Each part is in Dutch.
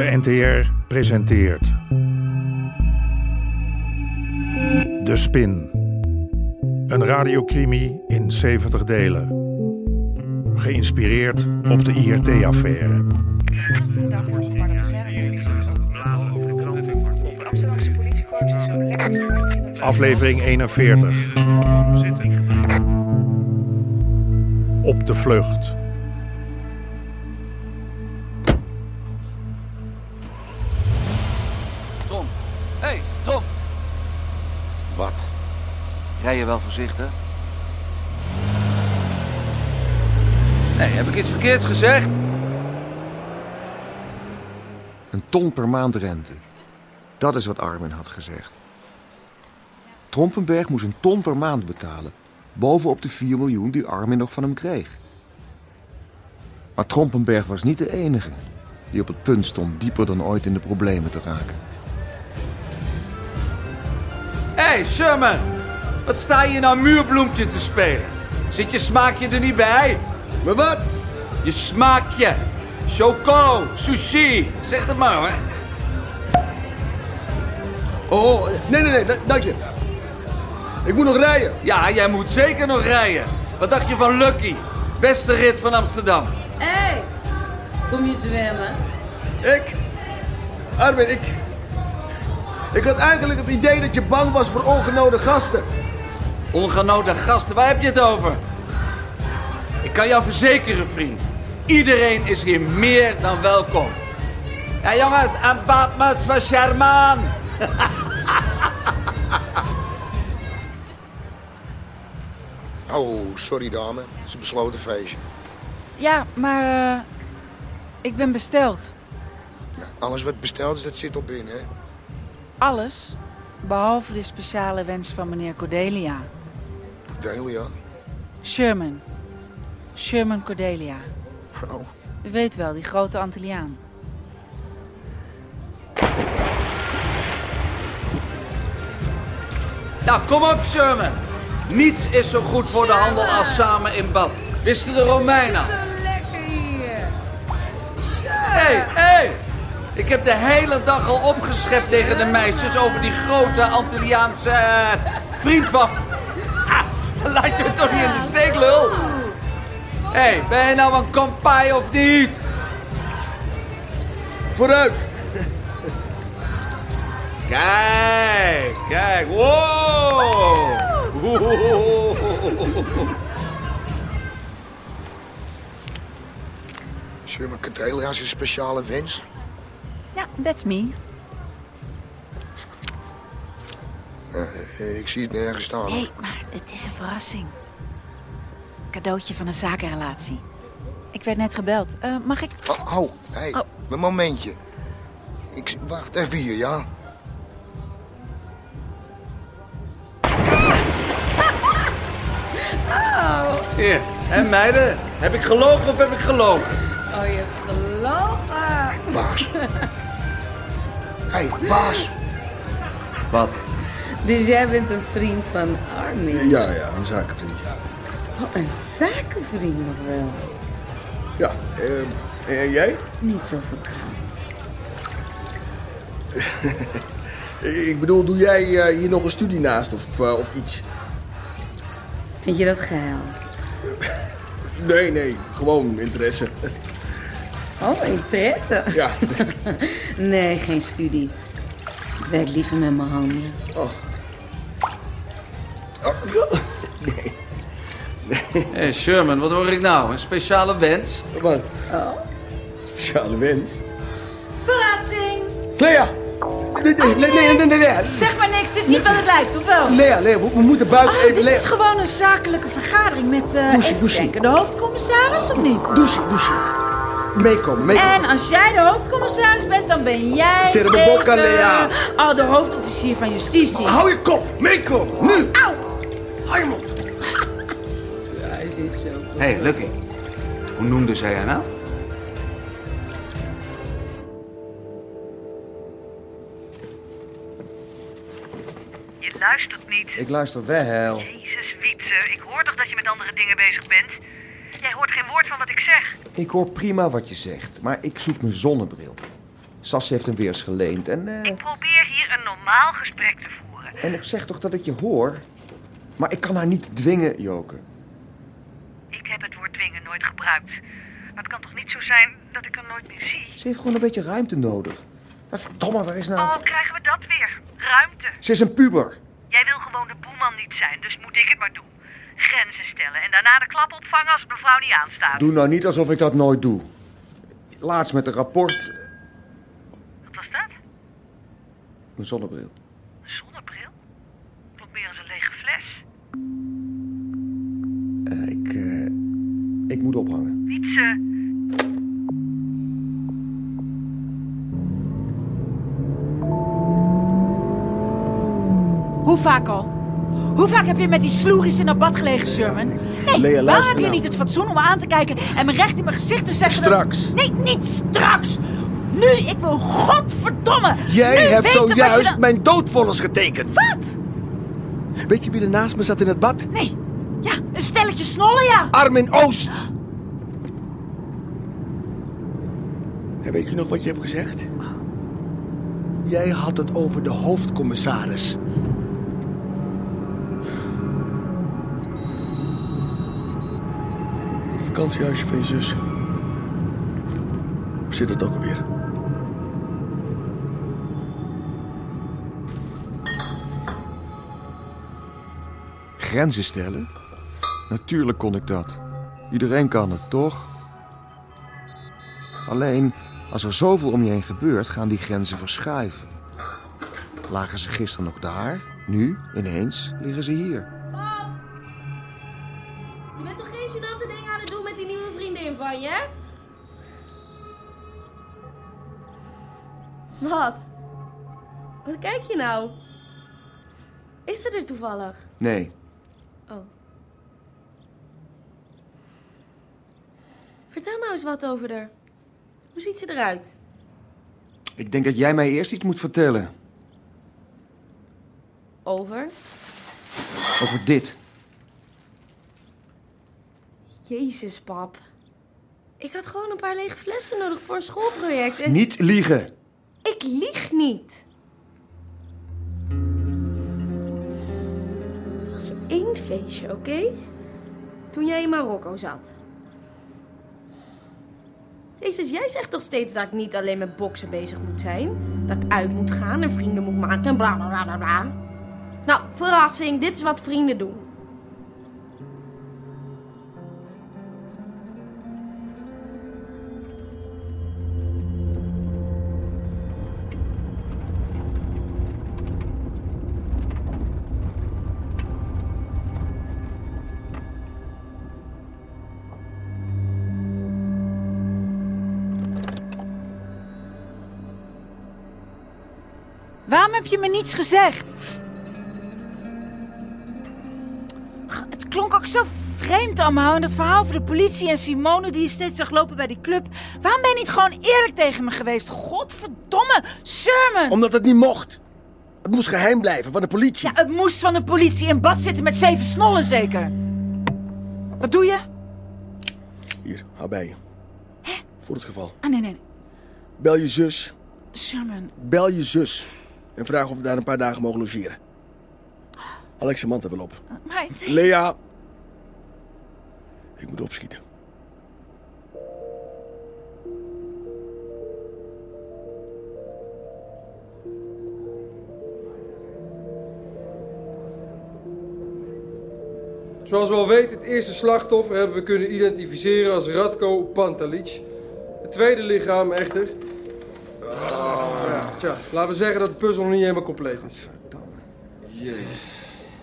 De NTR presenteert. De Spin. Een radiocrimi in 70 delen. Geïnspireerd op de IRT-affaire. Lekker. Aflevering 41. Op de vlucht. Wat? Rij je wel voorzichtig? Nee, heb ik iets verkeerds gezegd? Een ton per maand rente. Dat is wat Armin had gezegd. Trompenberg moest een ton per maand betalen. Bovenop de 4 miljoen die Armin nog van hem kreeg. Maar Trompenberg was niet de enige die op het punt stond dieper dan ooit in de problemen te raken. Hé, hey, Sherman. Wat sta je nou muurbloempje te spelen? Zit je smaakje er niet bij? Maar wat? Je smaakje. Choco, sushi. Zeg het maar, hè. Oh, nee, nee, nee, da- dank je. Ik moet nog rijden. Ja, jij moet zeker nog rijden. Wat dacht je van Lucky? Beste rit van Amsterdam. Hé, hey, kom je zwemmen? Ik? Armin, ik... Ik had eigenlijk het idee dat je bang was voor ongenode gasten. Ongenode gasten, waar heb je het over? Ik kan jou verzekeren, vriend. Iedereen is hier meer dan welkom. Ja, jongens, een badmuts van Sherman. Oh, sorry dame. Het is een besloten feestje. Ja, maar eh, ik ben besteld. Nou, alles wat besteld is, dat zit al binnen, hè? Alles, behalve de speciale wens van meneer Cordelia. Cordelia. Sherman. Sherman Cordelia. Oh, U weet wel, die grote Antilliaan. Nou, kom op, Sherman. Niets is zo goed voor de handel als samen in bad. Wisten de Romeinen? Zo lekker hier. Hé, hé! Hey. Ik heb de hele dag al opgeschept tegen de meisjes over die grote Antilliaanse eh, vriend van... Ah, laat je me toch niet in de steek, lul? Hé, hey, ben je nou een kampai of niet? Vooruit. Kijk, kijk, wow! Sherman Cordelia is een speciale wens. That's me. Eh, ik zie het nergens staan. Hey, maar het is een verrassing. Cadeautje van een zakenrelatie. Ik werd net gebeld. Eh, mag ik... Oh, oh, hey, Oh. een momentje. Ik, wacht even hier, ja? Hier, en meiden, heb ik gelogen of heb ik gelogen? Oh, je hebt gelogen. Baas. Hey, baas. Wat? Dus jij bent een vriend van Armin? Ja, ja, een zakenvriendje. Oh, een zakenvriend nog wel. Ja, eh, en jij? Niet zo verkrampt. Ik bedoel, doe jij eh, hier nog een studie naast of, eh, of iets? Vind je dat geil? Nee, nee, gewoon interesse. Oh, interesse? Ja, Nee, geen studie. Ik werk liever met mijn handen. Hé, hey, Sherman, wat hoor ik nou? Een speciale wens? wat? Speciale wens. Verrassing! Lea! Nee, nee, nee, nee, nee, nee, nee. Zeg maar niks, het is niet wat het lijkt, of wel? Lea, Lea, we, we moeten buiten Oh, even... dit Lea. is gewoon een zakelijke vergadering met, eh Douche, even douche. denken, de hoofdcommissaris of niet? Douche, douche. Meekomen, meekomen. En als jij de hoofdcommissaris bent, dan ben jij de zeker... Lea. Oh, de hoofdofficier van justitie. Hou je kop, meekomen, nu. Auw! Hou je mond. Hij zit zo. Hé, hey, Lucky. Hoe noemde zij haar nou? Je luistert niet. Ik luister wel. Jezus, Wietse. Ik hoor toch dat je met andere dingen bezig bent? Jij hoort van wat ik zeg. Ik hoor prima wat je zegt, maar ik zoek mijn zonnebril. Sas heeft hem weer eens geleend. En, eh, Ik probeer hier een normaal gesprek te voeren. en ik zeg toch dat ik je hoor? Maar ik kan haar niet dwingen, Joke. Ik heb het woord dwingen nooit gebruikt. Maar het kan toch niet zo zijn dat ik hem nooit meer zie? Ze heeft gewoon een beetje ruimte nodig. Maar verdomme, waar is nou... Oh, krijgen we dat weer? Ruimte. Ze is een puber. Jij wil gewoon de boeman niet zijn, dus moet ik het maar doen. Grenzen stellen en daarna de klap opvangen als het mevrouw niet aanstaat. Doe nou niet alsof ik dat nooit doe. Laatst met een rapport... Wat was dat? Mijn zonnebril. Een zonnebril? Klopt meer als een lege fles. Eh, ik, eh, ik moet ophangen. Wietse. Hoe vaak al? Hoe vaak heb je met die sloeries in dat bad gelegen, Sherman? Nee, Lea, waar luister heb je nou. niet het fatsoen om me aan te kijken en me recht in mijn gezicht te zeggen... dat- Straks. Nee, niet straks! Nu, ik wil godverdomme! Jij nu hebt zojuist mijn doodvonnis getekend. Wat? Weet je wie er naast me zat in het bad? Nee, ja, een stelletje snollen, ja. Armin Oost. En weet je nog wat je hebt gezegd? Jij had het over de hoofdcommissaris. Vakantiehuisje van je zus. Hoe zit het ook alweer? Grenzen stellen? Natuurlijk kon ik dat. Iedereen kan het, toch? Alleen, als er zoveel om je heen gebeurt, gaan die grenzen verschuiven. Lagen ze gisteren nog daar? Nu, ineens, liggen ze hier. Wat? Wat kijk je nou? Is ze er toevallig? Nee, Oh. Vertel nou eens wat over haar. Hoe ziet ze eruit? ik denk dat jij mij eerst iets moet vertellen. Over? Over dit. Jezus, pap. Ik had gewoon een paar lege flessen nodig voor een schoolproject en... Niet liegen. Ik lieg niet. Het was één feestje, oké? Toen jij in Marokko zat. Jezus, jij zegt toch steeds dat ik niet alleen met boksen bezig moet zijn? Dat ik uit moet gaan en vrienden moet maken en bla bla bla bla bla. Nou, verrassing, dit is wat vrienden doen. Waarom heb je me niets gezegd? Het klonk ook zo vreemd allemaal. En dat verhaal over de politie en Simone die je steeds zag lopen bij die club. Waarom ben je niet gewoon eerlijk tegen me geweest? Godverdomme, Sherman! Omdat het niet mocht. Het moest geheim blijven van de politie. Ja, het moest van de politie in bad zitten met zeven snollen zeker. Wat doe je? Hier, hou bij je. Voor het geval. Ah, nee, nee. nee. Bel je zus. Sherman, Bel je zus. En vraag of we daar een paar dagen mogen logeren. Alex en Manta wil op. maar... Lea. Ik moet opschieten. Zoals we al weten, het eerste slachtoffer hebben we kunnen identificeren als Radko Pantalic. Het tweede lichaam echter... Ja, tja, laten we zeggen dat de puzzel nog niet helemaal compleet is.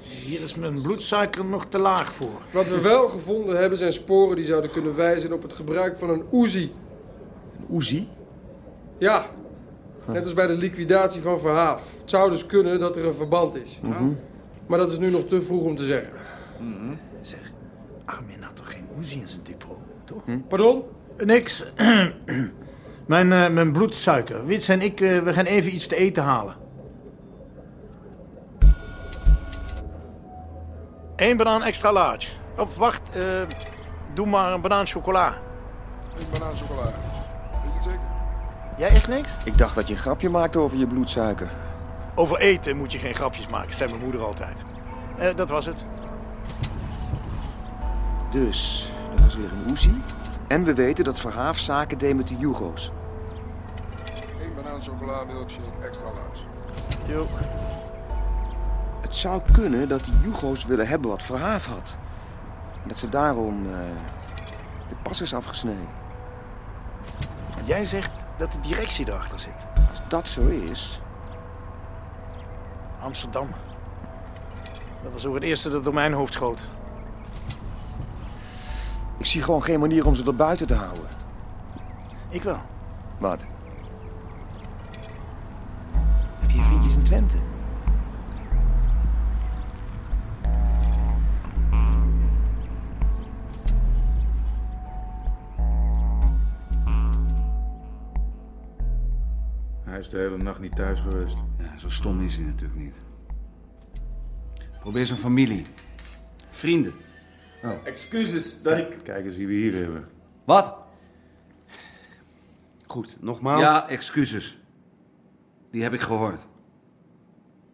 Hier is mijn bloedsuiker nog te laag voor. Wat we wel gevonden hebben zijn sporen die zouden kunnen wijzen op het gebruik van een Uzi. Uzi? Ja, net als bij de liquidatie van Verhaaf. Het zou dus kunnen dat er een verband is. Maar dat is nu nog te vroeg om te zeggen. Zeg, Armin had toch geen Uzi in zijn depot, toch? Pardon? Niks. mijn, eh, mijn bloedsuiker. Wits en ik, eh, we gaan even iets te eten halen. Eén banaan extra large. Of wacht, eh, doe maar een banaan chocola. Een banaan chocola. Weet je het zeker? Jij echt niks? Ik dacht dat je een grapje maakte over je bloedsuiker. Over eten moet je geen grapjes maken, zei mijn moeder altijd. Eh, dat was het. Dus, er was weer een oezie. En we weten dat Verhaaf zaken deed met de Jugo's. Milkshake extra large. Jo. Het zou kunnen dat die Jugo's willen hebben wat Verhaaf had. En dat ze daarom eh, de pas is afgesneden. En jij zegt dat de directie erachter zit. Als dat zo is, Amsterdam. Dat was ook het eerste dat door mijn hoofd schoot. ik zie gewoon geen manier om ze er buiten te houden. Ik wel. Wat? Vriendjes in Twente? Hij is de hele nacht niet thuis geweest. Ja, zo stom is hij natuurlijk niet. Probeer zijn familie. Vrienden. Excuses dat ik... Kijk eens wie we hier hebben. Wat? Goed, nogmaals. Ja, excuses. Die heb ik gehoord.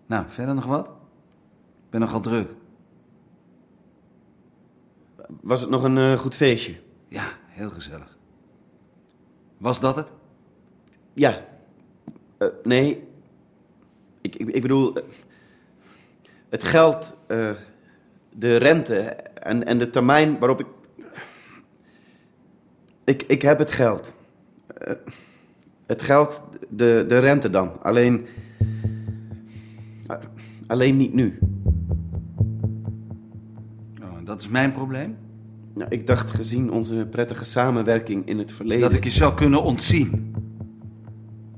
Nou, verder nog wat? Ik ben nogal druk. Was het nog een eh, goed feestje? Ja, heel gezellig. Was dat het? Ja. Eh, nee. Ik, ik, ik bedoel... eh, het geld, eh, de rente en, en de termijn waarop ik... Ik, ik heb het geld. Eh, het geld, de, de rente dan. Alleen... eh, alleen niet nu. Oh, dat is mijn probleem? Nou, ik dacht gezien onze prettige samenwerking in het verleden... Dat ik je zou kunnen ontzien.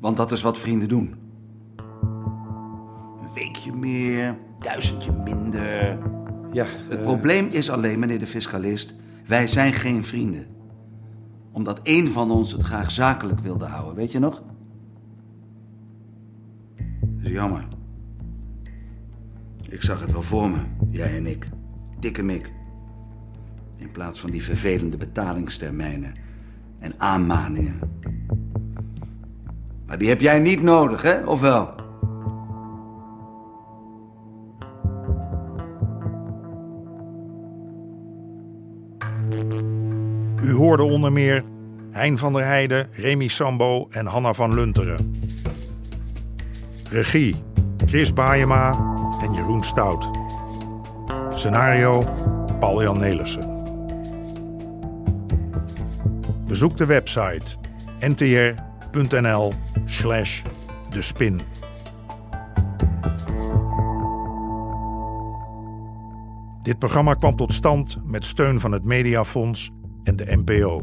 Want dat is wat vrienden doen. Een weekje meer, duizendje minder. Ja, Het eh, probleem is alleen, meneer de fiscalist, wij zijn geen vrienden. Omdat één van ons het graag zakelijk wilde houden, weet je nog? Dat is jammer. Ik zag het wel voor me, jij en ik. Dikke mik. In plaats van die vervelende betalingstermijnen en aanmaningen. Maar die heb jij niet nodig, hè? Of wel? U hoorde onder meer Hein van der Heijden, Remy Sambo en Hanna van Lunteren. Regie Chris Baayema en Jeroen Stout. Scenario Paul-Jan Nelissen. Bezoek de website ntr.nl slash de spin. Dit programma kwam tot stand met steun van het Mediafonds en de NPO.